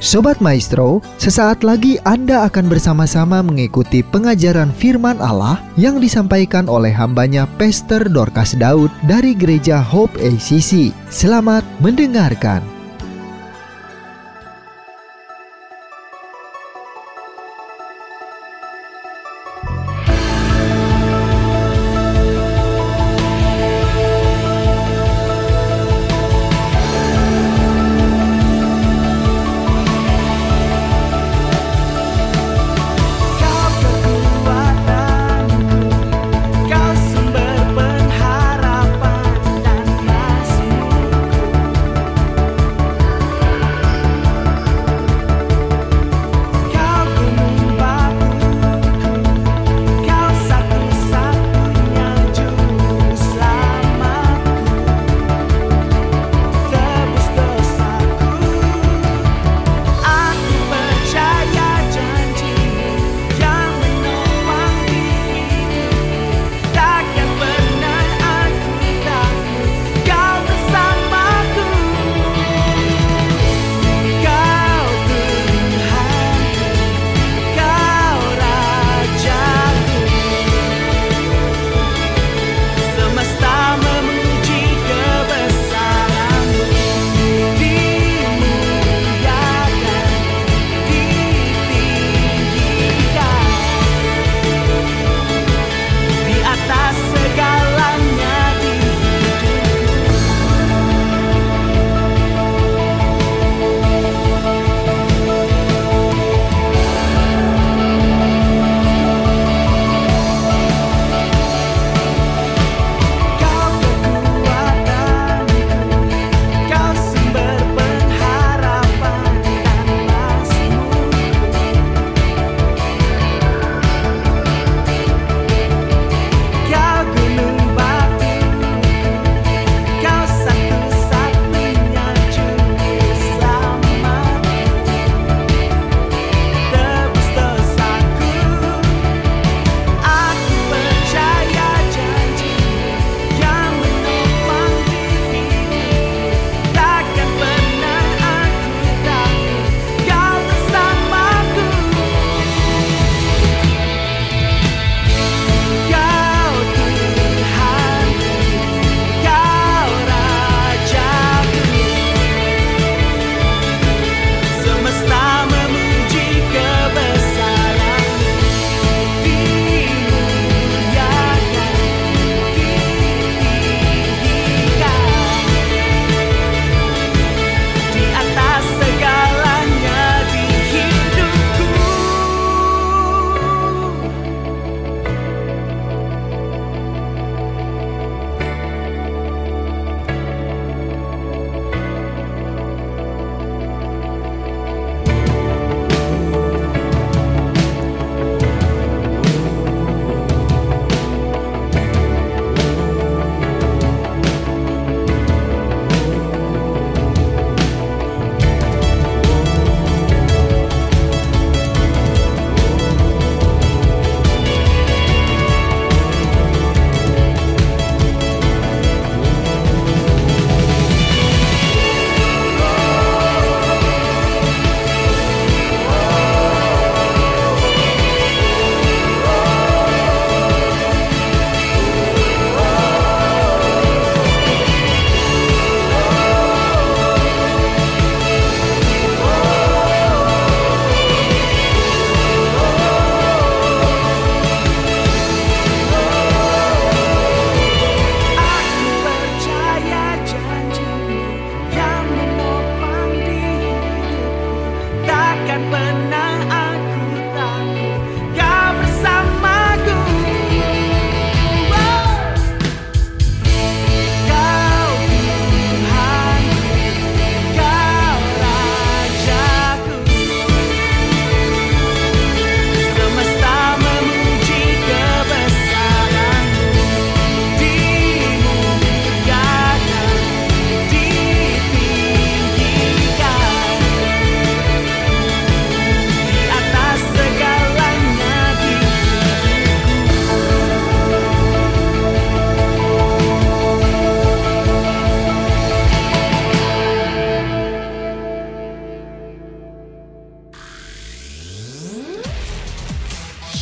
Sobat Maestro, sesaat lagi Anda akan bersama-sama mengikuti pengajaran firman Allah yang disampaikan oleh hambanya Pastor Dorcas Daud dari Gereja Hope ACC. Selamat mendengarkan.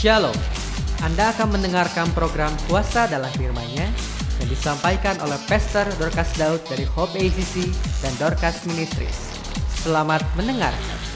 Shalom. Anda akan mendengarkan program Puasa dalam Firman-Nya yang disampaikan oleh Pastor Dorcas Daud dari Hope ACC dan Dorcas Ministries. Selamat mendengarkan.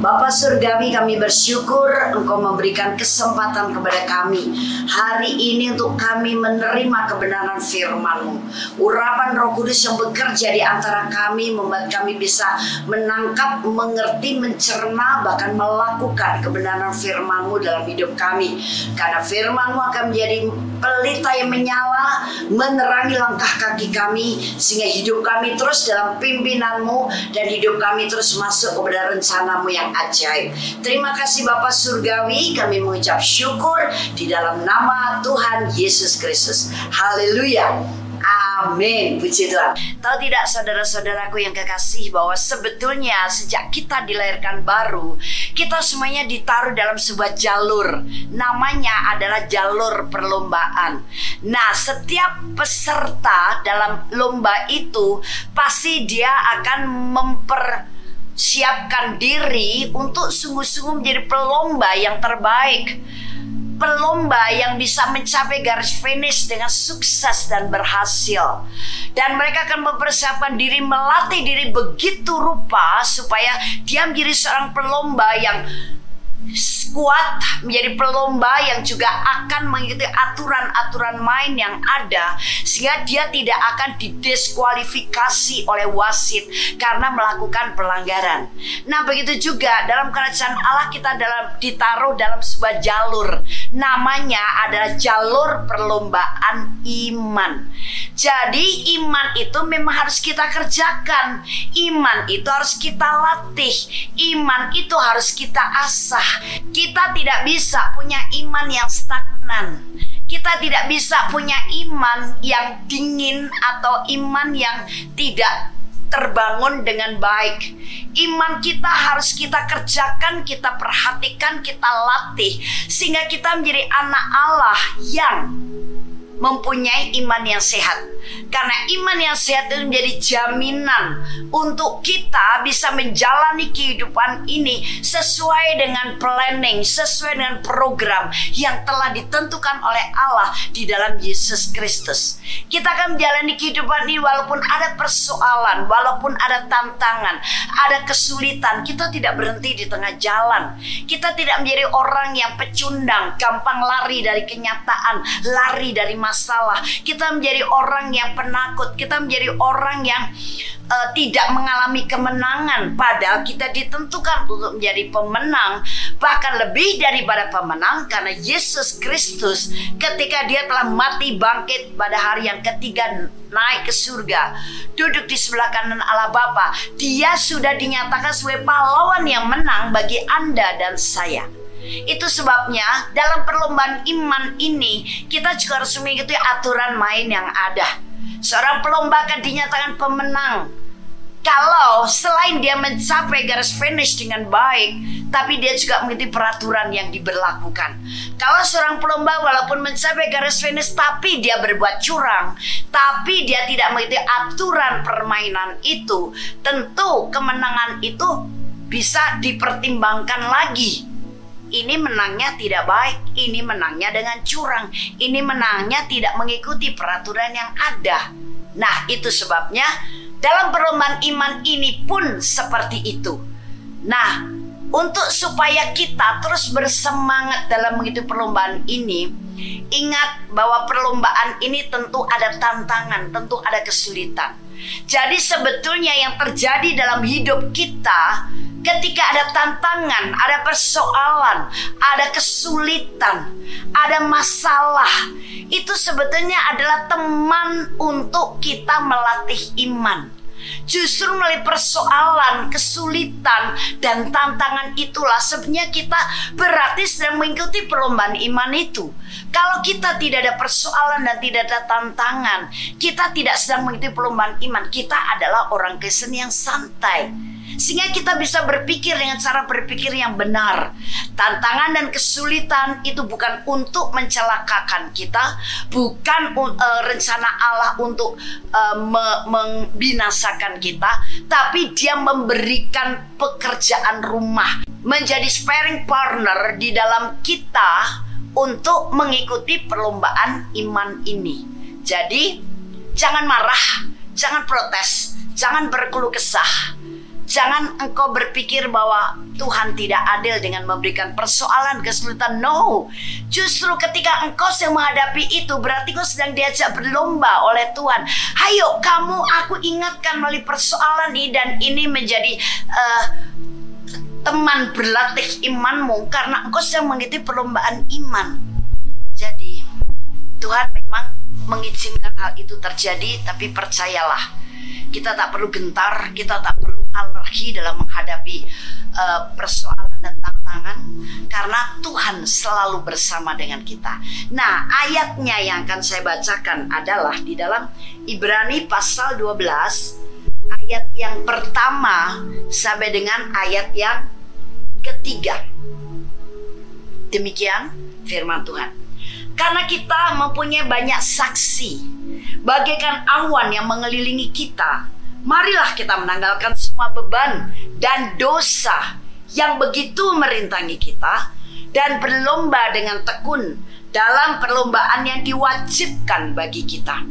Bapak Surgawi kami bersyukur Engkau memberikan kesempatan kepada kami Hari ini untuk kami menerima kebenaran firman-Mu. Urapan roh kudus yang bekerja di antara kami Membuat kami bisa menangkap, mengerti, mencerna Bahkan melakukan kebenaran firman-Mu dalam hidup kami. Karena firman-Mu akan menjadi pelita yang menyala Menerangi langkah kaki kami Sehingga hidup kami terus dalam pimpinan-Mu Dan hidup kami terus masuk kepada rencanamu yang ajaib. Terima kasih Bapak Surgawi, kami mengucap syukur di dalam nama Tuhan Yesus Kristus. Haleluya. Amin, puji Tuhan. Tahu tidak saudara-saudaraku yang kekasih bahwa sebetulnya sejak kita dilahirkan baru, kita semuanya ditaruh dalam sebuah jalur. Namanya adalah jalur perlombaan. Nah, setiap peserta dalam lomba itu pasti dia akan memper siapkan diri untuk sungguh-sungguh menjadi pelomba yang terbaik. Pelomba yang bisa mencapai garis finish dengan sukses dan berhasil. Dan mereka akan mempersiapkan diri, melatih diri begitu rupa supaya dia menjadi seorang pelomba yang kuat menjadi pelomba yang juga akan mengikuti aturan-aturan main yang ada sehingga dia tidak akan didiskualifikasi oleh wasit karena melakukan pelanggaran. Nah, begitu juga dalam kerajaan Allah kita dalam ditaruh dalam sebuah jalur. Namanya adalah jalur perlombaan iman. Jadi iman itu memang harus kita kerjakan. Iman itu harus kita latih. Iman itu harus kita asah. Kita tidak bisa punya iman yang stagnan. Kita tidak bisa punya iman yang dingin atau iman yang tidak terbangun dengan baik. Iman kita harus kita kerjakan, kita perhatikan, kita latih sehingga kita menjadi anak Allah yang mempunyai iman yang sehat. Karena iman yang sehat itu menjadi jaminan untuk kita bisa menjalani kehidupan ini sesuai dengan planning, sesuai dengan program yang telah ditentukan oleh Allah di dalam Yesus Kristus. Kita akan menjalani kehidupan ini walaupun ada persoalan, walaupun ada tantangan, ada kesulitan, kita tidak berhenti di tengah jalan. Kita tidak menjadi orang yang pecundang, gampang lari dari kenyataan, lari dari masalah. Kita menjadi orang yang penakut, kita menjadi orang yang uh, tidak mengalami kemenangan. Padahal kita ditentukan untuk menjadi pemenang. Bahkan lebih daripada pemenang karena Yesus Kristus ketika dia telah mati bangkit pada hari yang ketiga naik ke surga duduk di sebelah kanan Allah Bapa dia sudah dinyatakan sebagai pahlawan yang menang bagi Anda dan saya itu sebabnya dalam perlombaan iman ini kita juga harus mengikuti aturan main yang ada. Seorang pelomba akan dinyatakan pemenang kalau selain dia mencapai garis finish dengan baik, tapi dia juga mengikuti peraturan yang diberlakukan. Kalau seorang pelomba walaupun mencapai garis finish tapi dia berbuat curang, tapi dia tidak mengikuti aturan permainan itu, tentu kemenangan itu bisa dipertimbangkan lagi. Ini menangnya tidak baik, ini menangnya dengan curang, ini menangnya tidak mengikuti peraturan yang ada. Nah, itu sebabnya dalam perlombaan iman ini pun seperti itu. Nah, untuk supaya kita terus bersemangat dalam mengikuti perlombaan ini, ingat bahwa perlombaan ini tentu ada tantangan, tentu ada kesulitan. Jadi sebetulnya yang terjadi dalam hidup kita ketika ada tantangan, ada persoalan, ada kesulitan, ada masalah, itu sebetulnya adalah teman untuk kita melatih iman. Justru melalui persoalan, kesulitan, dan tantangan itulah sebenarnya kita berarti sedang mengikuti perlombaan iman itu. Kalau kita tidak ada persoalan dan tidak ada tantangan, kita tidak sedang mengikuti perlombaan iman. Kita adalah orang Kristen yang santai. Sehingga kita bisa berpikir dengan cara berpikir yang benar. Tantangan dan kesulitan itu bukan untuk mencelakakan kita, bukan uh, rencana Allah untuk uh, me- membinasakan kita, tapi Dia memberikan pekerjaan rumah, menjadi sparing partner di dalam kita untuk mengikuti perlombaan iman ini. Jadi, jangan marah, jangan protes, jangan berkeluh kesah. Jangan engkau berpikir bahwa Tuhan tidak adil dengan memberikan persoalan kesulitan. No, justru ketika engkau sedang menghadapi itu berarti kau sedang diajak berlomba oleh Tuhan. Hayo kamu aku ingatkan melalui persoalan ini dan ini menjadi uh, teman berlatih imanmu karena engkau sedang mengikuti perlombaan iman. Jadi Tuhan memang mengizinkan hal itu terjadi tapi percayalah kita tak perlu gentar, kita tak perlu alergi dalam menghadapi uh, persoalan dan tantangan karena Tuhan selalu bersama dengan kita. Nah, ayatnya yang akan saya bacakan adalah di dalam Ibrani pasal 12 ayat yang pertama sampai dengan ayat yang ketiga. Demikian firman Tuhan. Karena kita mempunyai banyak saksi, bagaikan awan yang mengelilingi kita. Marilah kita menanggalkan semua beban dan dosa yang begitu merintangi kita dan berlomba dengan tekun dalam perlombaan yang diwajibkan bagi kita.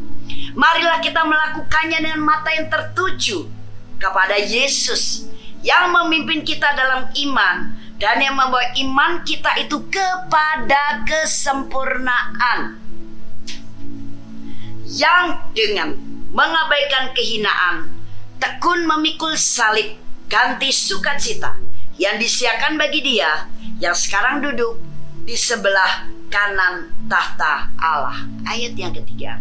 Marilah kita melakukannya dengan mata yang tertuju kepada Yesus yang memimpin kita dalam iman dan yang membawa iman kita itu kepada kesempurnaan. Yang dengan mengabaikan kehinaan, tekun memikul salib, ganti sukacita yang disiakan bagi dia yang sekarang duduk di sebelah kanan tahta Allah. Ayat yang ketiga.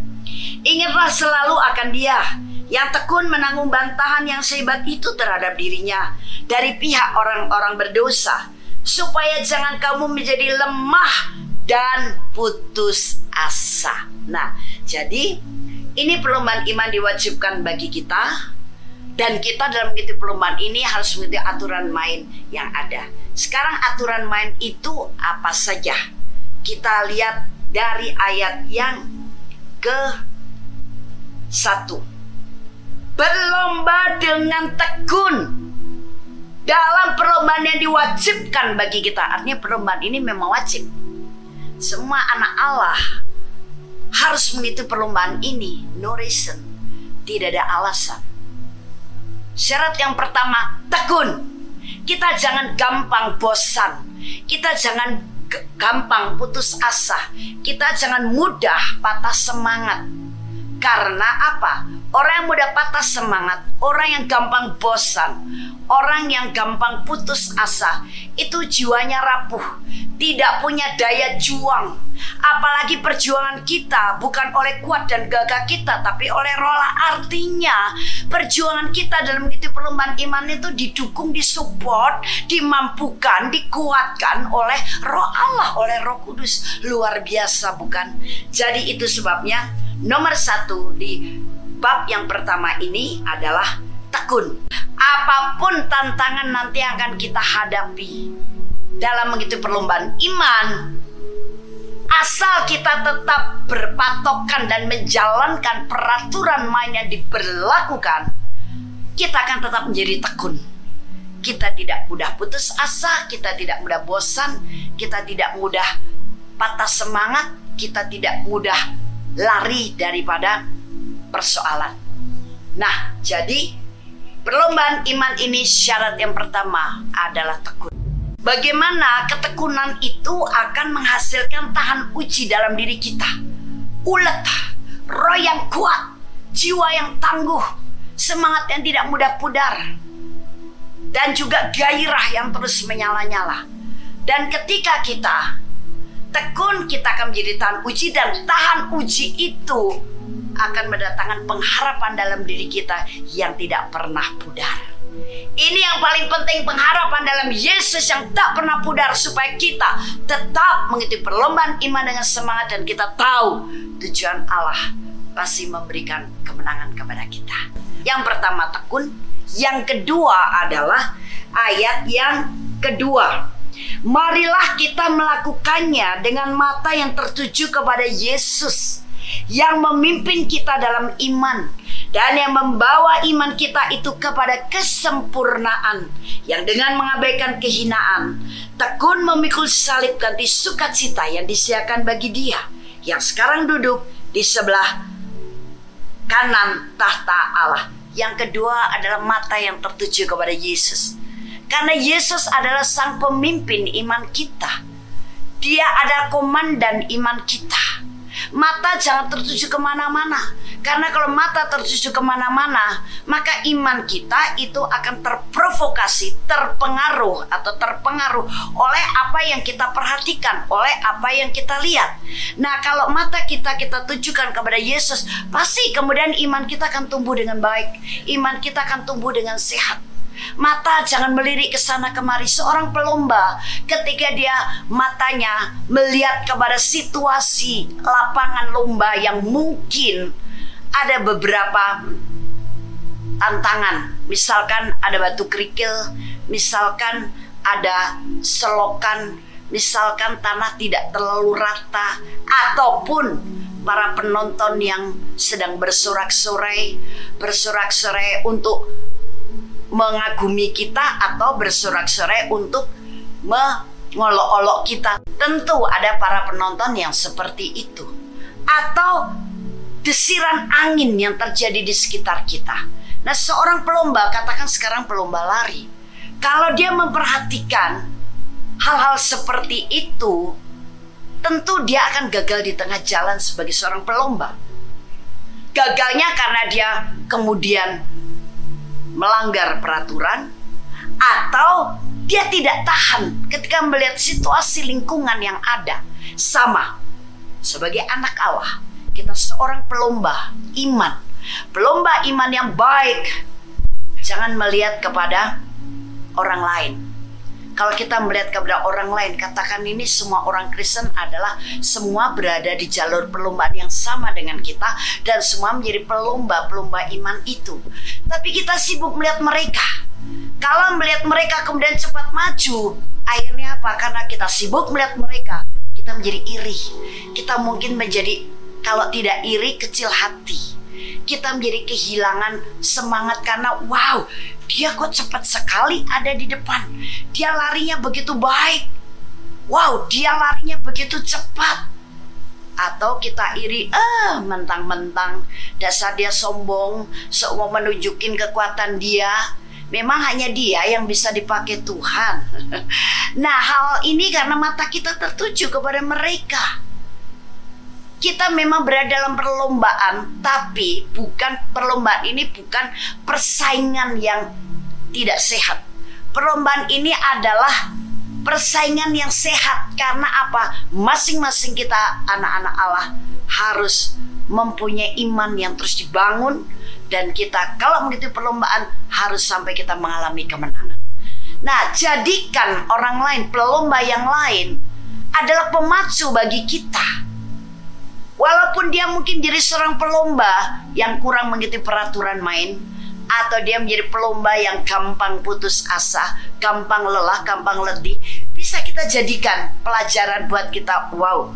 Ingatlah selalu akan dia yang tekun menanggung bantahan yang sehebat itu terhadap dirinya dari pihak orang-orang berdosa, supaya jangan kamu menjadi lemah dan putus asa. Nah, jadi ini perlombaan iman diwajibkan bagi kita dan kita dalam mengikuti perlombaan ini harus mengikuti aturan main yang ada. Sekarang aturan main itu apa saja? Kita lihat dari ayat yang ke satu. Berlomba dengan tekun dalam perlombaan yang diwajibkan bagi kita. Artinya perlombaan ini memang wajib. Semua anak Allah harus mengikuti perlombaan ini. No reason. Tidak ada alasan. Syarat yang pertama, tekun. Kita jangan gampang bosan. Kita jangan gampang putus asa. Kita jangan mudah patah semangat. Karena apa? Orang yang mudah patah semangat, orang yang gampang bosan, orang yang gampang putus asa, itu jiwanya rapuh, tidak punya daya juang. Apalagi perjuangan kita bukan oleh kuat dan gagah kita, tapi oleh rola. Artinya, perjuangan kita dalam mengikuti perlombaan iman itu didukung, disupport, dimampukan, dikuatkan oleh roh Allah, oleh roh kudus. Luar biasa bukan? Jadi itu sebabnya nomor satu di bab yang pertama ini adalah tekun. Apa pun tantangan nanti yang akan kita hadapi dalam mengikuti perlombaan iman, asal kita tetap berpatokan dan menjalankan peraturan main yang diberlakukan, kita akan tetap menjadi tekun. Kita tidak mudah putus asa, kita tidak mudah bosan, kita tidak mudah patah semangat, kita tidak mudah lari daripada persoalan. Nah, jadi perlombaan iman ini syarat yang pertama adalah tekun. Bagaimana ketekunan itu akan menghasilkan tahan uji dalam diri kita. Ulet, roh yang kuat, jiwa yang tangguh, semangat yang tidak mudah pudar, dan juga gairah yang terus menyala-nyala. Dan ketika kita tekun, kita akan menjadi tahan uji dan tahan uji itu akan mendatangkan pengharapan dalam diri kita yang tidak pernah pudar. Ini yang paling penting pengharapan dalam Yesus yang tak pernah pudar supaya kita tetap mengikuti perlombaan iman dengan semangat dan kita tahu tujuan Allah pasti memberikan kemenangan kepada kita. Yang pertama tekun, Yang kedua adalah ayat yang kedua. Marilah kita melakukannya dengan mata yang tertuju kepada Yesus yang memimpin kita dalam iman dan yang membawa iman kita itu kepada kesempurnaan yang dengan mengabaikan kehinaan tekun memikul salib ganti sukacita yang disediakan bagi dia yang sekarang duduk di sebelah kanan tahta Allah. Yang kedua adalah mata yang tertuju kepada Yesus. Karena Yesus adalah sang pemimpin iman kita. Dia adalah komandan iman kita. Mata jangan tertuju ke mana-mana. Karena kalau mata tertuju ke mana-mana, maka iman kita itu akan terprovokasi, terpengaruh atau terpengaruh oleh apa yang kita perhatikan, oleh apa yang kita lihat. Nah, kalau mata kita kita tujukan kepada Yesus, pasti kemudian iman kita akan tumbuh dengan baik. Iman kita akan tumbuh dengan sehat. Mata jangan melirik ke sana kemari. Seorang pelomba ketika dia matanya melihat kepada situasi lapangan lomba yang mungkin ada beberapa tantangan. Misalkan ada batu kerikil, misalkan ada selokan, misalkan tanah tidak terlalu rata ataupun para penonton yang sedang bersorak-sorai, bersorak-sorai untuk mengagumi kita atau bersorak-sorai untuk mengolok-olok kita. Tentu ada para penonton yang seperti itu. Atau desiran angin yang terjadi di sekitar kita. Nah, seorang pelomba, katakan sekarang pelomba lari. Kalau dia memperhatikan hal-hal seperti itu, tentu dia akan gagal di tengah jalan sebagai seorang pelomba. Gagalnya karena dia kemudian melanggar peraturan atau dia tidak tahan ketika melihat situasi lingkungan yang ada. Sama sebagai anak Allah, kita seorang pelomba iman. Pelomba iman yang baik. Jangan melihat kepada orang lain. Kalau kita melihat kepada orang lain, katakan ini semua orang Kristen adalah semua berada di jalur perlombaan yang sama dengan kita dan semua menjadi pelomba-pelomba iman itu. Tapi kita sibuk melihat mereka. Kalau melihat mereka kemudian cepat maju, akhirnya apa? Karena kita sibuk melihat mereka, kita menjadi iri. Kita mungkin menjadi kalau tidak iri kecil hati. Kita menjadi kehilangan semangat karena wow, dia kok cepat sekali ada di depan. Dia larinya begitu baik. Wow, dia larinya begitu cepat. Atau kita iri, eh mentang-mentang dasar dia sombong, sok mau menunjukin kekuatan dia. Memang hanya dia yang bisa dipakai Tuhan. Nah, hal ini karena mata kita tertuju kepada mereka. Kita memang berada dalam perlombaan, tapi bukan perlombaan ini bukan persaingan yang tidak sehat. Perlombaan ini adalah persaingan yang sehat karena apa? Masing-masing kita anak-anak Allah harus mempunyai iman yang terus dibangun dan kita kalau mengikuti perlombaan harus sampai kita mengalami kemenangan. Nah, jadikan orang lain, pelomba yang lain adalah pemacu bagi kita. Walaupun dia mungkin jadi seorang pelomba yang kurang mengikuti peraturan main, atau dia menjadi pelomba yang gampang putus asa, gampang lelah, gampang letih, bisa kita jadikan pelajaran buat kita. Wow,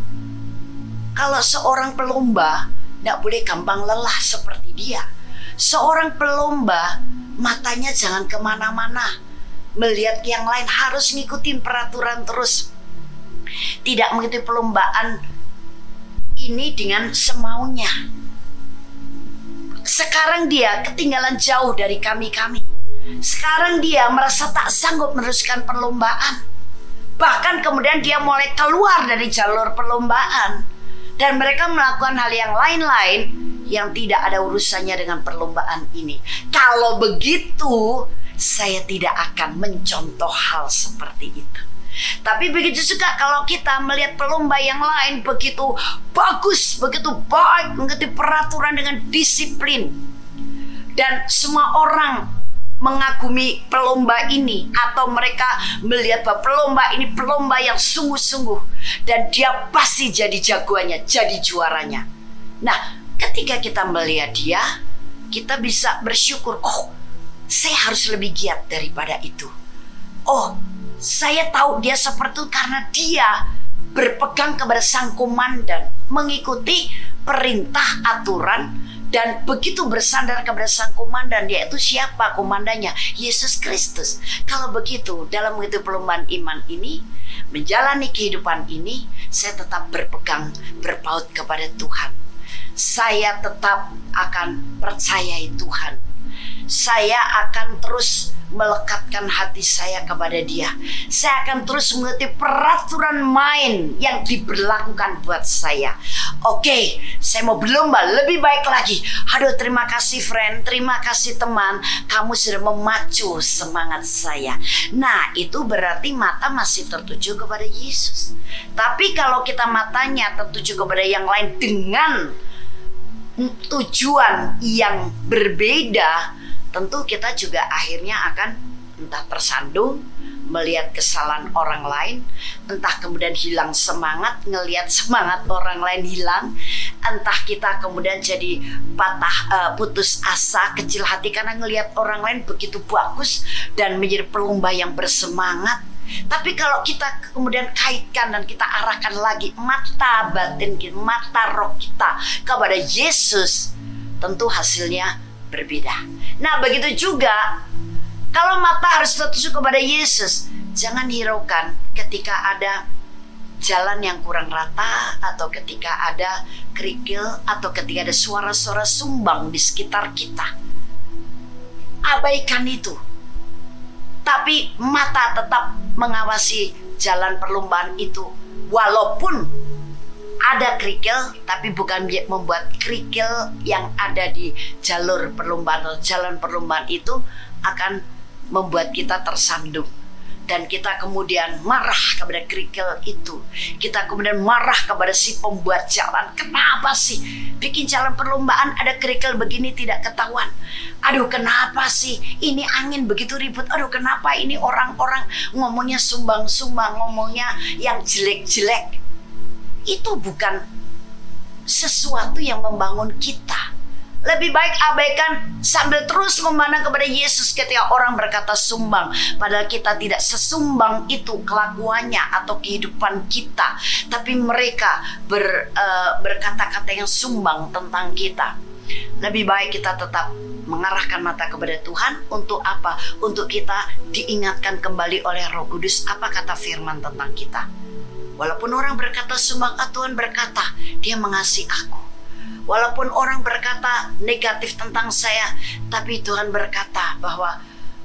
kalau seorang pelomba tidak boleh gampang lelah seperti dia. Seorang pelomba matanya jangan ke mana-mana, melihat yang lain harus ngikutin peraturan terus. Tidak mengikuti perlombaan ini dengan semaunya. Sekarang dia ketinggalan jauh dari kami-kami. Sekarang dia merasa tak sanggup meneruskan perlombaan. Bahkan kemudian dia mulai keluar dari jalur perlombaan. Dan mereka melakukan hal yang lain-lain yang tidak ada urusannya dengan perlombaan ini. Kalau begitu, saya tidak akan mencontoh hal seperti itu. Tapi begitu juga kalau kita melihat pelomba yang lain begitu bagus, begitu baik, mengerti peraturan dengan disiplin. Dan semua orang mengagumi pelomba ini atau mereka melihat bahwa pelomba ini pelomba yang sungguh-sungguh dan dia pasti jadi jagoannya, jadi juaranya. Nah, ketika kita melihat dia, kita bisa bersyukur, oh, saya harus lebih giat daripada itu. Oh, saya tahu dia seperti itu karena dia berpegang kepada sang komandan, mengikuti perintah aturan dan begitu bersandar kepada sang komandan yaitu siapa komandannya? Yesus Kristus. Kalau begitu dalam mengikuti perlombaan iman ini menjalani kehidupan ini saya tetap berpegang berpaut kepada Tuhan. Saya tetap akan percayai Tuhan saya akan terus melekatkan hati saya kepada dia. Saya akan terus mengerti peraturan main yang diberlakukan buat saya. Oke, saya mau berlomba lebih baik lagi. Aduh, terima kasih friend, terima kasih teman. Kamu sudah memacu semangat saya. Nah, itu berarti mata masih tertuju kepada Yesus. Tapi kalau kita matanya tertuju kepada yang lain dengan tujuan yang berbeda, tentu kita juga akhirnya akan entah tersandung melihat kesalahan orang lain, entah kemudian hilang semangat ngelihat semangat orang lain hilang, entah kita kemudian jadi patah eh, putus asa, kecil hati karena ngelihat orang lain begitu bagus dan menjadi pelomba yang bersemangat. Tapi kalau kita kemudian kaitkan dan kita arahkan lagi mata batin kita, mata roh kita kepada Yesus, tentu hasilnya berbeda. Nah, begitu juga kalau mata harus tertuju kepada Yesus, jangan hiraukan ketika ada jalan yang kurang rata atau ketika ada kerikil atau ketika ada suara-suara sumbang di sekitar kita. Abaikan itu. Tapi mata tetap mengawasi jalan perlombaan itu walaupun ada kerikil tapi bukan membuat kerikil yang ada di jalur perlombaan jalan perlombaan itu akan membuat kita tersandung dan kita kemudian marah kepada kerikil itu. Kita kemudian marah kepada si pembuat jalan. Kenapa sih bikin jalan perlombaan ada kerikil begini tidak ketahuan? Aduh kenapa sih ini angin begitu ribut? Aduh kenapa ini orang-orang ngomongnya sumbang-sumbang, ngomongnya yang jelek-jelek? Itu bukan sesuatu yang membangun kita. Lebih baik abaikan sambil terus memandang kepada Yesus ketika orang berkata sumbang. Padahal kita tidak sesumbang itu kelakuannya atau kehidupan kita. Tapi mereka ber, eh, berkata-kata yang sumbang tentang kita. Lebih baik kita tetap mengarahkan mata kepada Tuhan untuk apa? Untuk kita diingatkan kembali oleh Roh Kudus apa kata firman tentang kita. Walaupun orang berkata sumbang, ah, Tuhan berkata, dia mengasihi aku. Walaupun orang berkata negatif tentang saya, tapi Tuhan berkata bahwa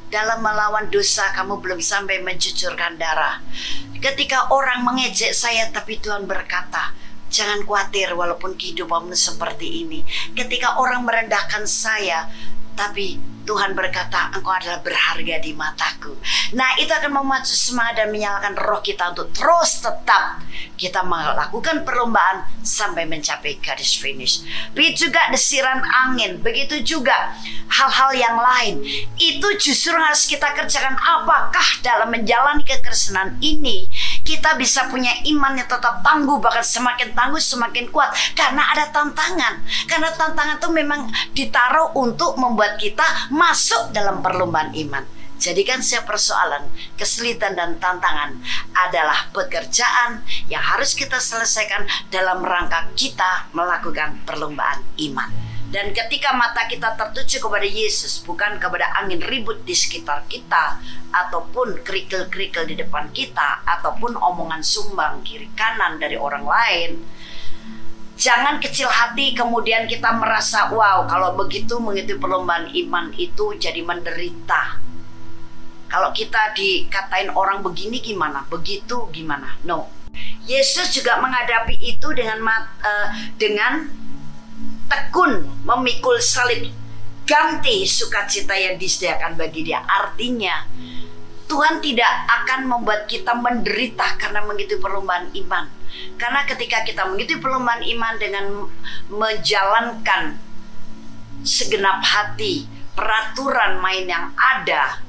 dalam melawan dosa kamu belum sampai mencucurkan darah. Ketika orang mengejek saya, tapi Tuhan berkata, jangan khawatir walaupun kehidupanmu seperti ini. Ketika orang merendahkan saya, tapi Tuhan berkata, engkau adalah berharga di mataku. Nah, itu akan memacu semangat dan menyalakan roh kita untuk terus tetap kita melakukan perlombaan sampai mencapai garis finish. Begitu juga desiran angin, begitu juga hal-hal yang lain. Itu justru harus kita kerjakan. Apakah dalam menjalani kekristenan ini kita bisa punya iman yang tetap tangguh bahkan semakin tangguh semakin kuat karena ada tantangan. Karena tantangan itu memang ditaruh untuk membuat kita masuk dalam perlombaan iman. Jadikan setiap persoalan, kesulitan dan tantangan adalah pekerjaan yang harus kita selesaikan dalam rangka kita melakukan perlombaan iman. Dan ketika mata kita tertuju kepada Yesus, bukan kepada angin ribut di sekitar kita, ataupun kerikil-kerikil di depan kita, ataupun omongan sumbang kiri kanan dari orang lain, Jangan kecil hati kemudian kita merasa wow kalau begitu mengikuti perlombaan iman itu jadi menderita. Kalau kita dikatain orang begini gimana, begitu gimana? No. Yesus juga menghadapi itu dengan eh, dengan tekun memikul salib ganti sukacita yang disediakan bagi dia. Artinya Tuhan tidak akan membuat kita menderita karena mengikuti perlombaan iman. Karena ketika kita mengikuti perlombaan iman dengan menjalankan segenap hati peraturan main yang ada,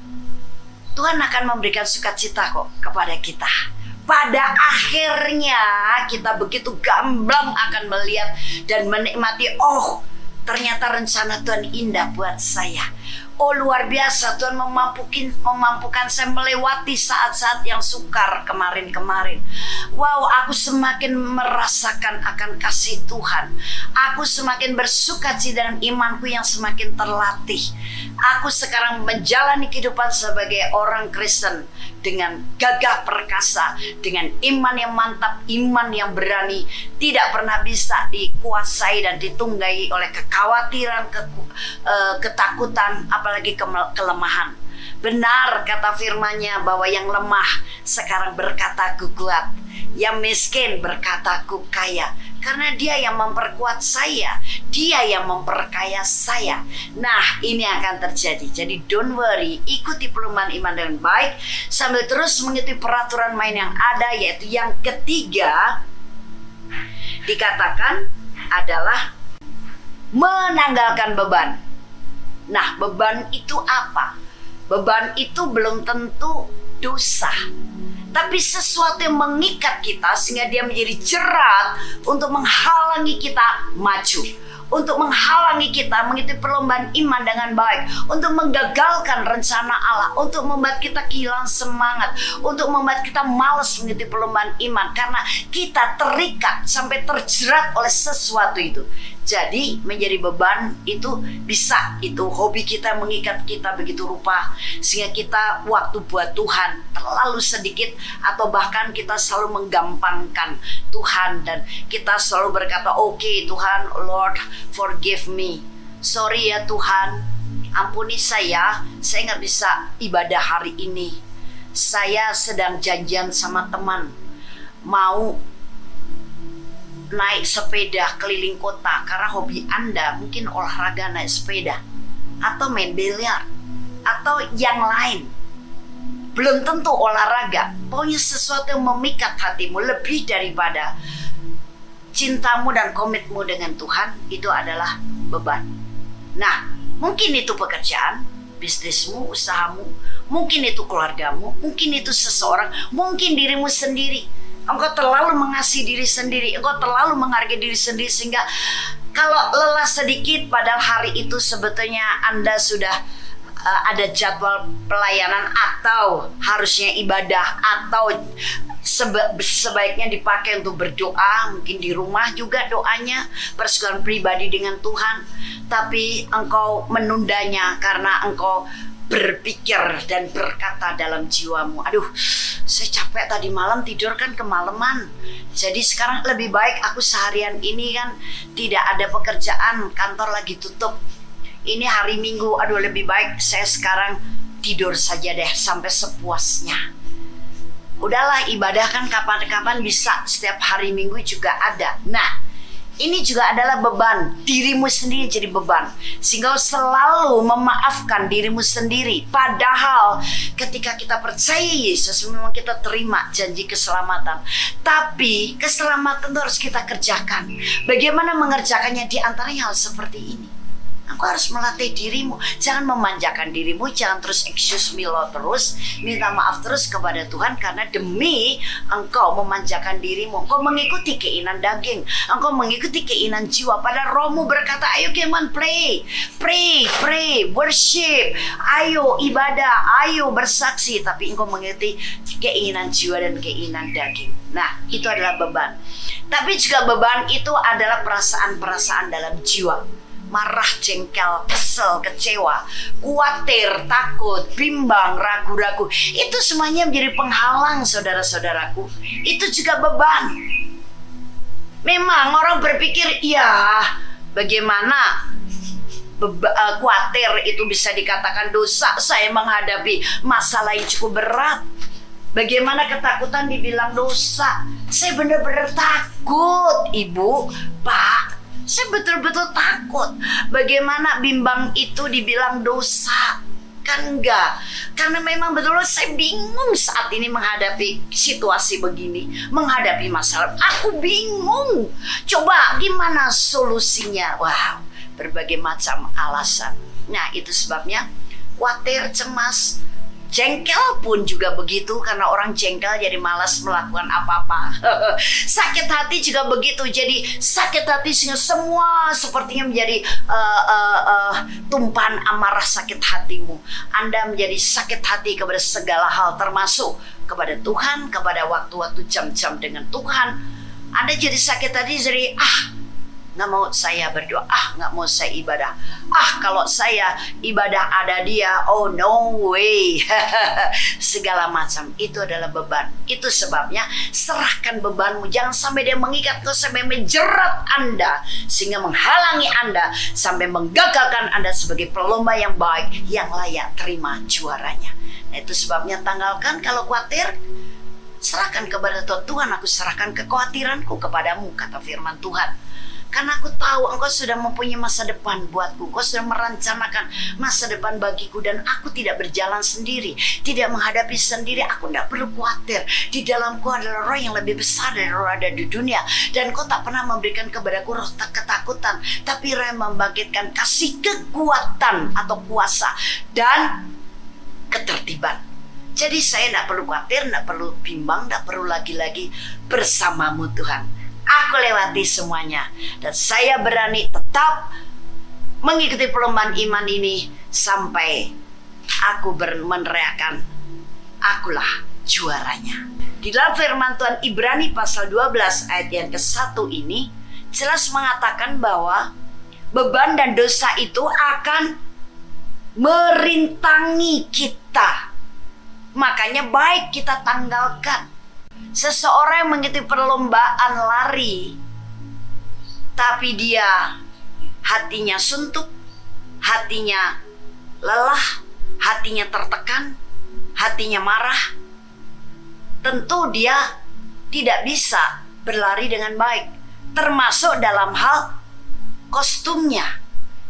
Tuhan akan memberikan sukacita kok kepada kita. Pada akhirnya kita begitu gamblang akan melihat dan menikmati, oh ternyata rencana Tuhan indah buat saya. Oh luar biasa Tuhan memampukin, memampukan saya melewati saat-saat yang sukar kemarin-kemarin. Wow, aku semakin merasakan akan kasih Tuhan. Aku semakin bersuka cita dengan imanku yang semakin terlatih. Aku sekarang menjalani kehidupan sebagai orang Kristen dengan gagah perkasa, dengan iman yang mantap, iman yang berani, tidak pernah bisa dikuasai dan ditunggai oleh kekhawatiran, keku- eh, ketakutan, apalagi keme- kelemahan. Benar kata firmannya bahwa yang lemah sekarang berkata ku kuat, yang miskin berkata ku kaya. Karena dia yang memperkuat saya, dia yang memperkaya saya. Nah, ini akan terjadi. Jadi don't worry, ikuti perumahan iman dengan baik sambil terus mengikuti peraturan main yang ada yaitu yang ketiga dikatakan adalah menanggalkan beban. Nah, beban itu apa? Beban itu belum tentu dosa. Tapi sesuatu yang mengikat kita sehingga dia menjadi jerat untuk menghalangi kita maju. Untuk menghalangi kita mengikuti perlombaan iman dengan baik. Untuk menggagalkan rencana Allah. Untuk membuat kita kehilangan semangat. Untuk membuat kita malas mengikuti perlombaan iman. Karena kita terikat sampai terjerat oleh sesuatu itu. Jadi menjadi beban itu bisa. Itu hobi kita mengikat kita begitu rupa. Sehingga kita waktu buat Tuhan terlalu sedikit atau bahkan kita selalu menggampangkan Tuhan. Dan kita selalu berkata oke Tuhan Lord forgive me. Sorry ya Tuhan. Ampuni saya. Saya nggak bisa ibadah hari ini. Saya sedang janjian sama teman. Mau naik sepeda keliling kota karena hobi Anda mungkin olahraga naik sepeda atau main biliar atau yang lain. Belum tentu olahraga, pokoknya sesuatu yang memikat hatimu lebih daripada cintamu dan komitmu dengan Tuhan itu adalah beban. Nah, mungkin itu pekerjaan, bisnismu, usahamu, mungkin itu keluargamu, mungkin itu seseorang, mungkin dirimu sendiri engkau terlalu mengasihi diri sendiri, engkau terlalu menghargai diri sendiri sehingga kalau lelah sedikit padahal hari itu sebetulnya Anda sudah uh, ada jadwal pelayanan atau harusnya ibadah atau seba- sebaiknya dipakai untuk berdoa, mungkin di rumah juga doanya, persekutuan pribadi dengan Tuhan, tapi engkau menundanya karena engkau berpikir dan berkata dalam jiwamu, aduh, saya capek tadi malam tidur kan kemalaman. Jadi sekarang lebih baik aku seharian ini kan tidak ada pekerjaan, kantor lagi tutup. Ini hari Minggu, aduh lebih baik saya sekarang tidur saja deh sampai sepuasnya. Udahlah ibadah kan kapan-kapan bisa setiap hari Minggu juga ada. Nah, ini juga adalah beban. Dirimu sendiri jadi beban. Sehingga selalu memaafkan dirimu sendiri. Padahal ketika kita percaya Yesus memang kita terima janji keselamatan. Tapi keselamatan itu harus kita kerjakan. Bagaimana mengerjakannya di antaranya hal seperti ini Aku harus melatih dirimu. Jangan memanjakan dirimu. Jangan terus excuse me lo terus. Minta maaf terus kepada Tuhan. Karena demi engkau memanjakan dirimu. Engkau mengikuti keinginan daging. Engkau mengikuti keinginan jiwa. Pada rohmu berkata, ayo keman pray. Pray, pray, worship. Ayo ibadah. Ayo bersaksi. Tapi engkau mengikuti keinginan jiwa dan keinginan daging. Nah, itu adalah beban. Tapi juga beban itu adalah perasaan-perasaan dalam jiwa marah, jengkel, kesel, kecewa, khawatir, takut, bimbang, ragu-ragu. Itu semuanya menjadi penghalang saudara-saudaraku. Itu juga beban. Memang orang berpikir, ya bagaimana eh, khawatir itu bisa dikatakan dosa. Saya menghadapi masalah yang cukup berat. Bagaimana ketakutan dibilang dosa? Saya benar-benar takut, Ibu, Pak. Saya betul-betul takut. Bagaimana bimbang itu dibilang dosa? Kan enggak. Karena memang betul saya bingung saat ini menghadapi situasi begini. Menghadapi masalah. Aku bingung. Coba gimana solusinya? Wow, berbagai macam alasan. Nah itu sebabnya khawatir, cemas, Jengkel pun juga begitu karena orang jengkel jadi malas melakukan apa-apa. sakit hati juga begitu. Jadi sakit hati semua sepertinya menjadi uh, uh, uh, tumpahan amarah sakit hatimu. Anda menjadi sakit hati kepada segala hal termasuk kepada Tuhan, kepada waktu-waktu jam-jam dengan Tuhan. Anda jadi sakit hati jadi ah nggak mau saya berdoa. Ah nggak mau saya ibadah. Ah kalau saya ibadah ada dia oh no way. Segala macam. Itu adalah beban. Itu sebabnya serahkan bebanmu. Jangan sampai dia mengikat kau sampai menjerat anda sehingga menghalangi anda sampai menggagalkan anda sebagai pelomba yang baik yang layak terima juaranya. Nah, itu sebabnya tanggalkan kalau khawatir serahkan kepada Tuhan. Aku serahkan kekhawatiranku kepadamu kata firman Tuhan karena aku tahu engkau sudah mempunyai masa depan buatku. Engkau sudah merencanakan masa depan bagiku dan aku tidak berjalan sendiri. Tidak menghadapi sendiri. Aku tidak perlu khawatir. Di dalamku adalah roh yang lebih besar dari roh ada di dunia. Dan kau tak pernah memberikan kepadaku roh ketakutan. Tapi roh yang membangkitkan kasih kekuatan atau kuasa. Dan ketertiban. Jadi saya tidak perlu khawatir, tidak perlu bimbang, tidak perlu lagi-lagi bersamamu Tuhan. Aku lewati semuanya. Dan saya berani tetap mengikuti perlombaan iman ini sampai aku meneriakan akulah juaranya. Di dalam firman Tuhan Ibrani pasal 12 ayat yang ke-1 ini jelas mengatakan bahwa beban dan dosa itu akan merintangi kita. Makanya baik kita tanggalkan Seseorang yang mengikuti perlombaan lari, tapi dia hatinya suntuk, hatinya lelah, hatinya tertekan, hatinya marah. Tentu dia tidak bisa berlari dengan baik, termasuk dalam hal kostumnya.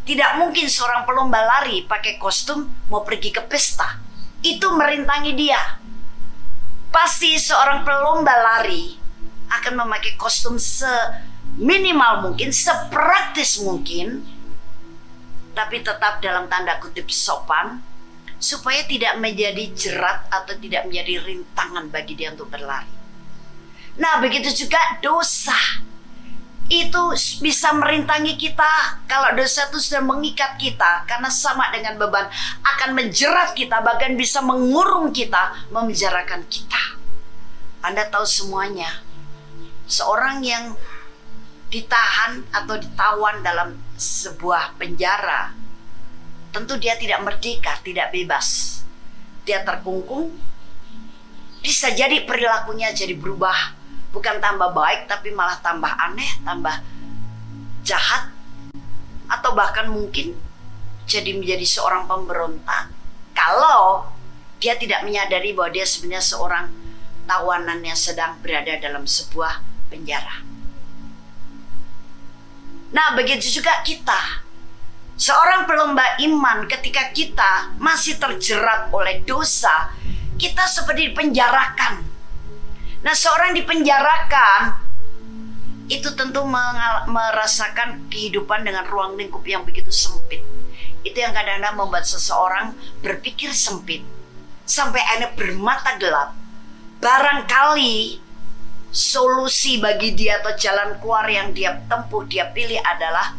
Tidak mungkin seorang pelomba lari pakai kostum mau pergi ke pesta. Itu merintangi dia pasti seorang pelomba lari akan memakai kostum seminimal mungkin, sepraktis mungkin, tapi tetap dalam tanda kutip sopan, supaya tidak menjadi jerat atau tidak menjadi rintangan bagi dia untuk berlari. Nah, begitu juga dosa itu bisa merintangi kita kalau dosa itu sudah mengikat kita karena sama dengan beban akan menjerat kita bahkan bisa mengurung kita memenjarakan kita. Anda tahu semuanya seorang yang ditahan atau ditawan dalam sebuah penjara tentu dia tidak merdeka tidak bebas. Dia terkungkung bisa jadi perilakunya jadi berubah bukan tambah baik tapi malah tambah aneh, tambah jahat atau bahkan mungkin jadi menjadi seorang pemberontak kalau dia tidak menyadari bahwa dia sebenarnya seorang tawanan yang sedang berada dalam sebuah penjara. Nah, begitu juga kita. Seorang pelomba iman ketika kita masih terjerat oleh dosa, kita seperti dipenjarakan Nah, seorang dipenjarakan itu tentu merasakan kehidupan dengan ruang lingkup yang begitu sempit. Itu yang kadang-kadang membuat seseorang berpikir sempit sampai akhirnya bermata gelap. Barangkali solusi bagi dia atau jalan keluar yang dia tempuh, dia pilih adalah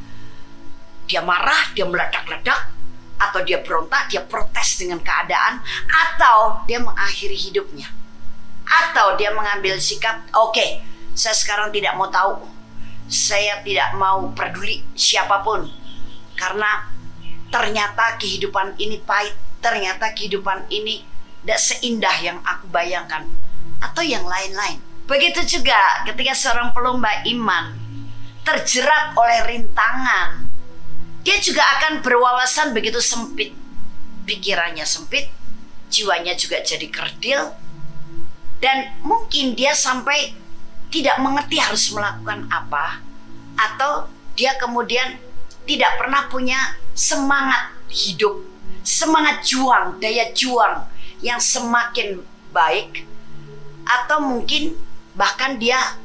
dia marah, dia meledak-ledak, atau dia berontak, dia protes dengan keadaan, atau dia mengakhiri hidupnya atau dia mengambil sikap oke okay, saya sekarang tidak mau tahu. Saya tidak mau peduli siapa pun. Karena ternyata kehidupan ini pahit. Ternyata kehidupan ini tidak seindah yang aku bayangkan. Atau yang lain-lain. Begitu juga ketika seorang pelomba iman terjerat oleh rintangan dia juga akan berwawasan begitu sempit. Pikirannya sempit jiwanya juga jadi kerdil dan mungkin dia sampai tidak mengerti harus melakukan apa atau dia kemudian tidak pernah punya semangat hidup, semangat juang, daya juang yang semakin baik atau mungkin bahkan dia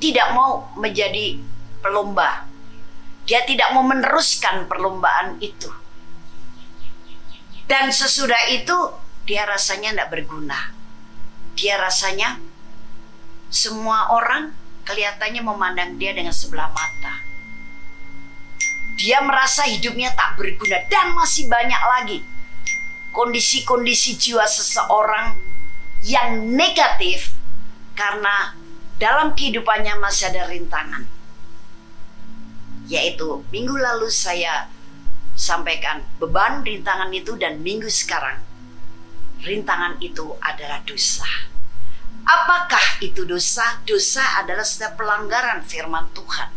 tidak mau menjadi pelomba. Dia tidak mau meneruskan perlombaan itu. Dan sesudah itu dia rasanya tidak berguna. Dia rasanya semua orang kelihatannya memandang dia dengan sebelah mata. Dia merasa hidupnya tak berguna dan masih banyak lagi kondisi-kondisi jiwa seseorang yang negatif karena dalam kehidupannya masih ada rintangan. Yaitu minggu lalu saya sampaikan beban rintangan itu dan minggu sekarang rintangan itu adalah dosa. Apakah itu dosa? Dosa adalah setiap pelanggaran firman Tuhan.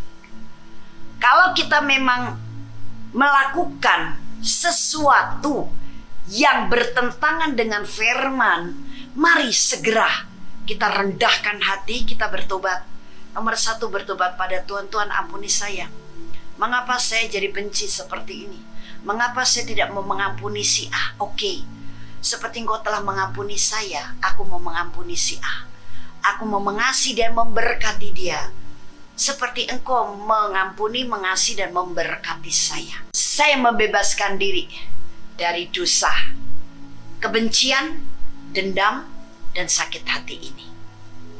Kalau kita memang melakukan sesuatu yang bertentangan dengan firman, mari segera kita rendahkan hati, kita bertobat. Nomor satu bertobat pada Tuhan, Tuhan ampuni saya. Mengapa saya jadi benci seperti ini? Mengapa saya tidak mau mengampuni si A? Oke, seperti engkau telah mengampuni saya, aku mau mengampuni si A. Aku mau mengasihi dan memberkati dia. Seperti engkau mengampuni, mengasihi dan memberkati saya. Saya membebaskan diri dari dosa, kebencian, dendam, dan sakit hati ini.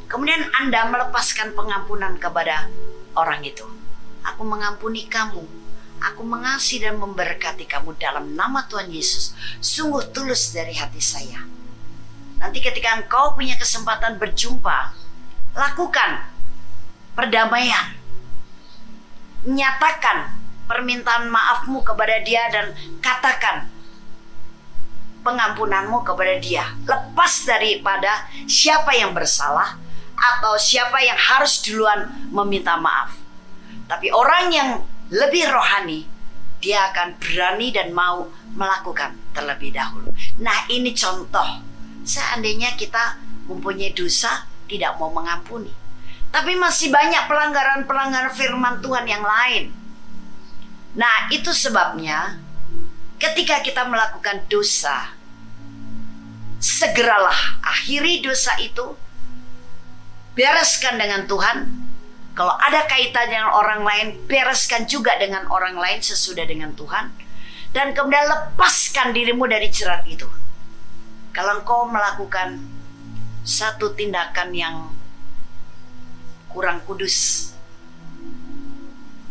Kemudian Anda melepaskan pengampunan kepada orang itu. Aku mengampuni kamu. Aku mengasihi dan memberkati kamu dalam nama Tuhan Yesus. Sungguh tulus dari hati saya. Nanti ketika engkau punya kesempatan berjumpa, lakukan perdamaian. Nyatakan permintaan maafmu kepada dia dan katakan pengampunanmu kepada dia. Lepas daripada siapa yang bersalah atau siapa yang harus duluan meminta maaf. Tapi orang yang lebih rohani, dia akan berani dan mau melakukan terlebih dahulu. Nah, ini contoh. Seandainya kita mempunyai dosa, tidak mau mengampuni. Tapi masih banyak pelanggaran-pelanggaran firman Tuhan yang lain. Nah, itu sebabnya ketika kita melakukan dosa, segeralah akhiri dosa itu, bereskan dengan Tuhan. Kalau ada kaitan dengan orang lain, bereskan juga dengan orang lain sesudah dengan Tuhan. Dan kemudian lepaskan dirimu dari jerat itu. Kalau engkau melakukan satu tindakan yang kurang kudus,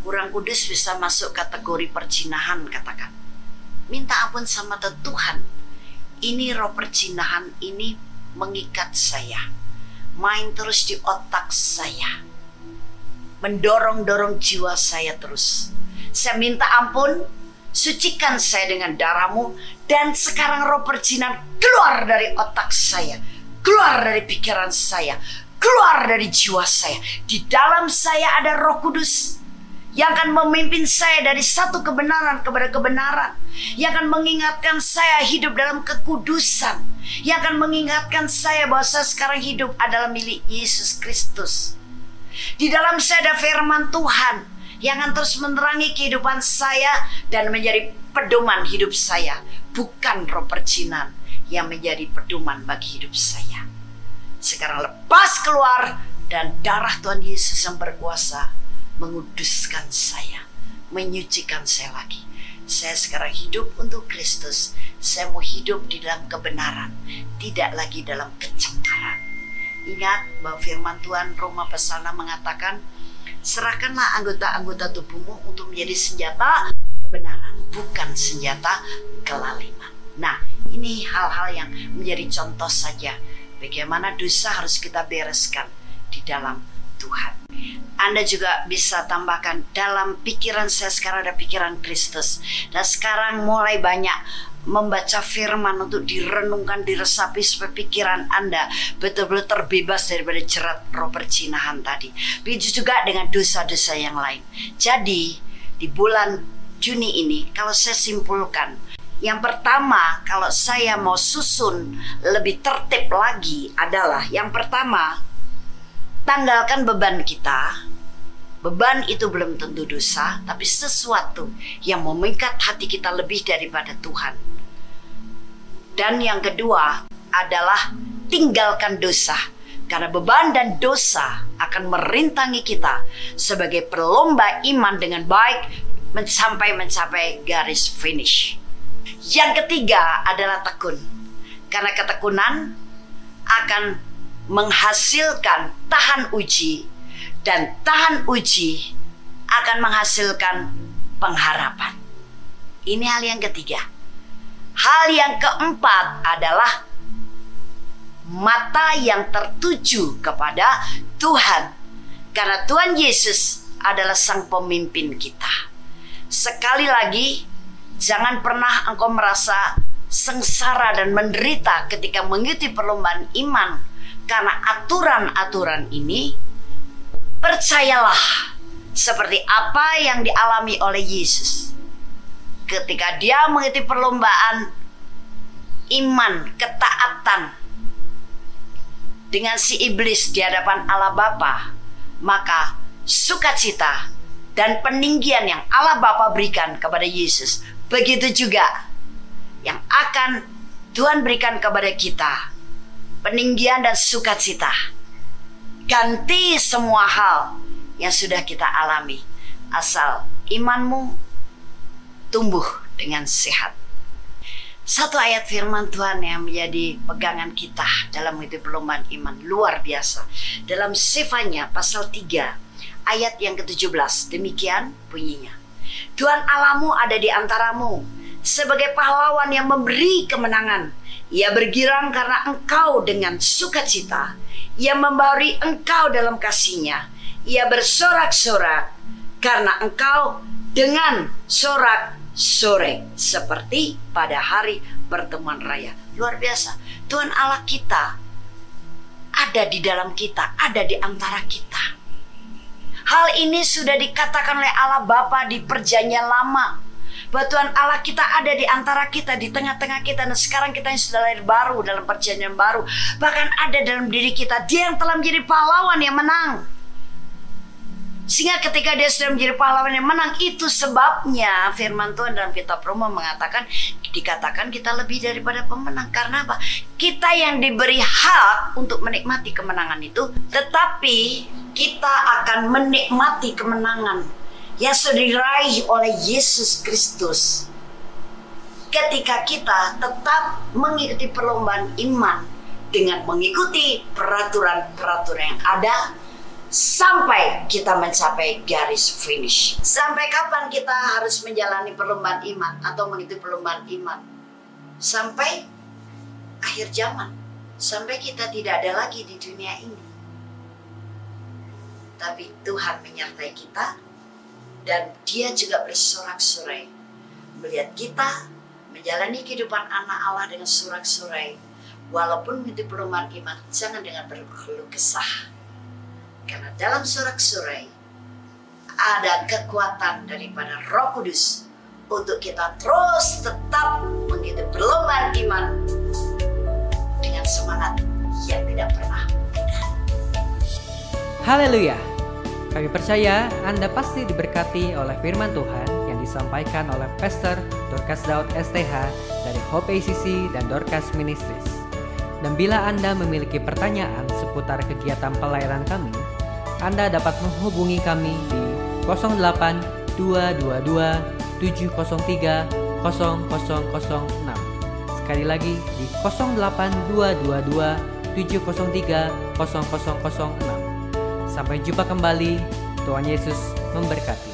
kurang kudus bisa masuk kategori percinahan katakan. Minta ampun sama Tuhan. Ini roh percinahan ini mengikat saya. Main terus di otak saya. Mendorong-dorong jiwa saya terus. Saya minta ampun, sucikan saya dengan darahmu. Dan sekarang roh percinahan keluar dari otak saya. Keluar dari pikiran saya. Keluar dari jiwa saya. Di dalam saya ada roh kudus yang akan memimpin saya dari satu kebenaran kepada kebenaran, yang akan mengingatkan saya hidup dalam kekudusan, yang akan mengingatkan saya bahwa saya sekarang hidup adalah milik Yesus Kristus. Di dalam ada firman Tuhan yang akan terus menerangi kehidupan saya dan menjadi pedoman hidup saya, bukan roh percinan yang menjadi pedoman bagi hidup saya. Sekarang lepas keluar dan darah Tuhan Yesus yang berkuasa menguduskan saya, menyucikan saya lagi. Saya sekarang hidup untuk Kristus. Saya mau hidup di dalam kebenaran, tidak lagi dalam kecemaran. Ingat bahwa firman Tuhan Roma Pesana mengatakan, serahkanlah anggota-anggota tubuhmu untuk menjadi senjata kebenaran, bukan senjata kelaliman. Nah, ini hal-hal yang menjadi contoh saja bagaimana dosa harus kita bereskan di dalam Tuhan. Anda juga bisa tambahkan dalam pikiran saya sekarang ada pikiran Kristus. Dan sekarang mulai banyak membaca firman untuk direnungkan, diresapi supaya pikiran Anda betul-betul terbebas daripada jerat roh percinahan tadi. Begitu juga dengan dosa-dosa yang lain. Jadi di bulan Juni ini kalau saya simpulkan yang pertama, kalau saya mau susun lebih tertib lagi adalah yang pertama, tanggalkan beban kita. Beban itu belum tentu dosa, tapi sesuatu yang memikat hati kita lebih daripada Tuhan. Dan yang kedua adalah tinggalkan dosa. Karena beban dan dosa akan merintangi kita sebagai perlomba iman dengan baik sampai mencapai garis finish. Yang ketiga adalah tekun. Karena ketekunan akan menghasilkan tahan uji dan tahan uji akan menghasilkan pengharapan. Ini hal yang ketiga. Hal yang keempat adalah mata yang tertuju kepada Tuhan. Karena Tuhan Yesus adalah sang pemimpin kita. Sekali lagi, jangan pernah engkau merasa sengsara dan menderita ketika mengikuti perlombaan iman karena aturan-aturan ini percayalah seperti apa yang dialami oleh Yesus. Ketika dia mengikuti perlombaan iman ketaatan dengan si iblis di hadapan Allah Bapa maka sukacita dan peninggian yang Allah Bapa berikan kepada Yesus begitu juga yang akan Tuhan berikan kepada kita peninggian dan sukacita ganti semua hal yang sudah kita alami asal imanmu tumbuh dengan sehat satu ayat firman Tuhan yang menjadi pegangan kita dalam hidup perlombaan iman luar biasa. Dalam Sefanya pasal 3 ayat yang ke-17 demikian bunyinya. Tuhan Alamu ada di antaramu sebagai pahlawan yang memberi kemenangan. Ia bergirang karena engkau dengan sukacita. Ia membauri engkau dalam kasihnya. Ia bersorak-sorak karena engkau dengan sorak sore seperti pada hari pertemuan raya. Luar biasa. Tuhan Allah kita ada di dalam kita, ada di antara kita. Hal ini sudah dikatakan oleh Allah Bapa di perjanjian lama. Bahwa Tuhan Allah kita ada di antara kita, di tengah-tengah kita. Dan sekarang kita yang sudah lahir baru dalam perjanjian baru. Bahkan ada dalam diri kita. Dia yang telah menjadi pahlawan yang menang. Sehingga ketika dia sudah menjadi pahlawan yang menang itu sebabnya firman Tuhan dalam kitab Roma mengatakan dikatakan kita lebih daripada pemenang karena apa? Kita yang diberi hak untuk menikmati kemenangan itu tetapi kita akan menikmati kemenangan yang sudah diraih oleh Yesus Kristus ketika kita tetap mengikuti perlombaan iman dengan mengikuti peraturan-peraturan yang ada sampai kita mencapai garis finish. Sampai kapan kita harus menjalani perlombaan iman atau mengikuti perlombaan iman? Sampai akhir zaman. Sampai kita tidak ada lagi di dunia ini. Tapi Tuhan menyertai kita dan dia juga bersorak-sorai melihat kita menjalani kehidupan anak Allah dengan sorak-sorai walaupun mengikuti perlombaan iman jangan dengan berkeluh kesah karena dalam sorak-sorai ada kekuatan daripada Roh Kudus untuk kita terus tetap mengikuti perlombaan iman dengan semangat yang tidak pernah. Haleluya. Kami percaya Anda pasti diberkati oleh firman Tuhan yang disampaikan oleh Pastor Dorcas Daud STH dari Hope ACC dan Dorcas Ministries. Dan bila Anda memiliki pertanyaan seputar kegiatan pelayanan kami, Anda dapat menghubungi kami di 08 222 703 0006. Sekali lagi di 08 222 703 0006. Sampai jumpa kembali. Tuhan Yesus memberkati.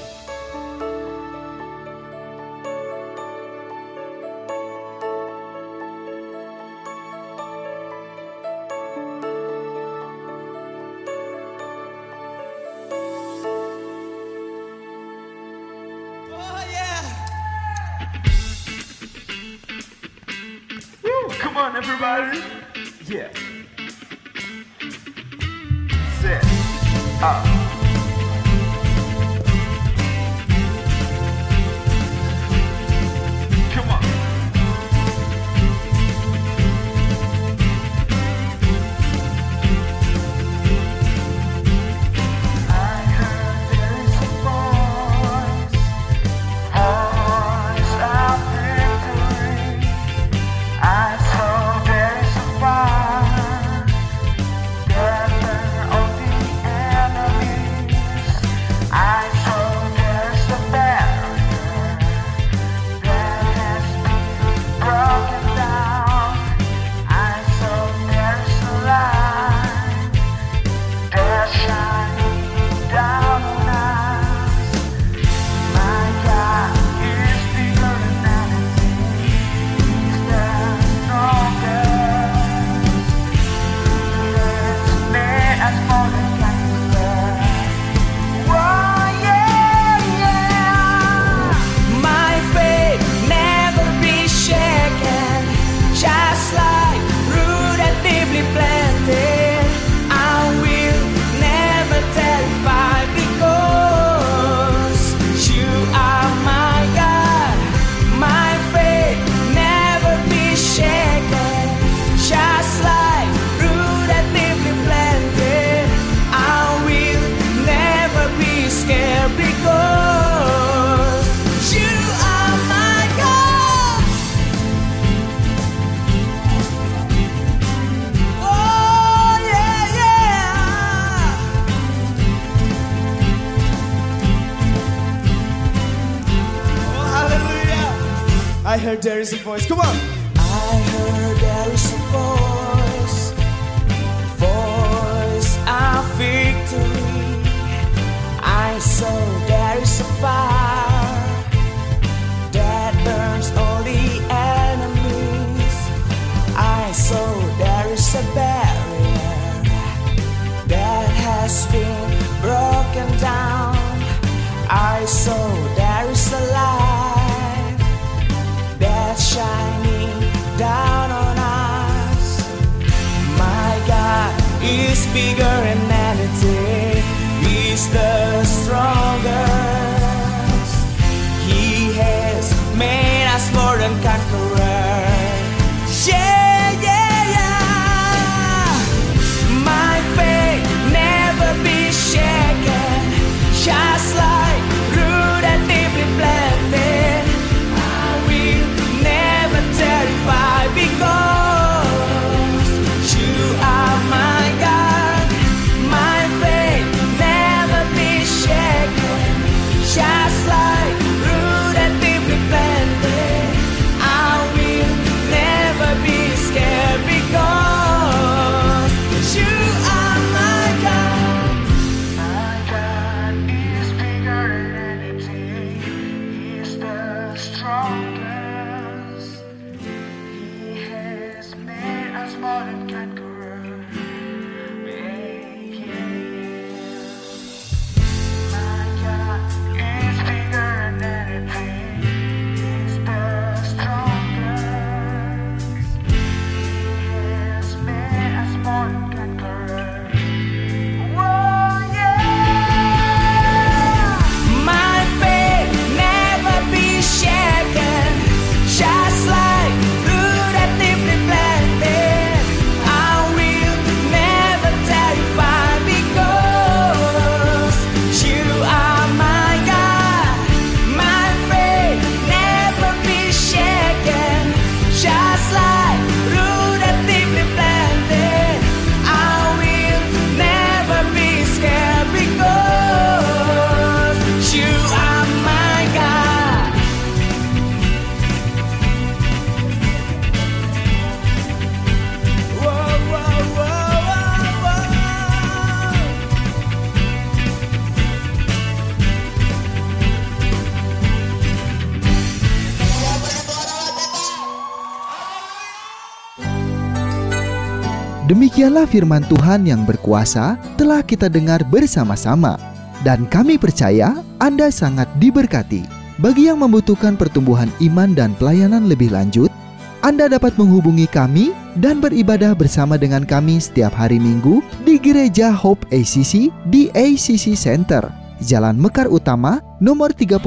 Demikianlah firman Tuhan yang berkuasa telah kita dengar bersama-sama. Dan kami percaya Anda sangat diberkati. Bagi yang membutuhkan pertumbuhan iman dan pelayanan lebih lanjut, Anda dapat menghubungi kami dan beribadah bersama dengan kami setiap hari Minggu di Gereja Hope ACC di ACC Center, Jalan Mekar Utama, nomor 31,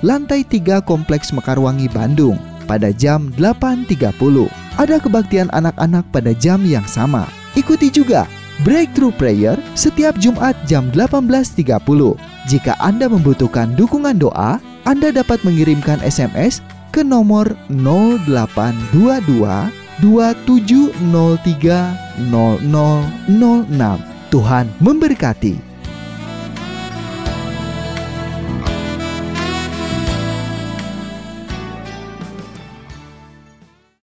lantai 3 Kompleks Mekarwangi, Bandung, pada jam 8.30 ada kebaktian anak-anak pada jam yang sama. Ikuti juga Breakthrough Prayer setiap Jumat jam 18.30. Jika Anda membutuhkan dukungan doa, Anda dapat mengirimkan SMS ke nomor 0822 2703 0006. Tuhan memberkati.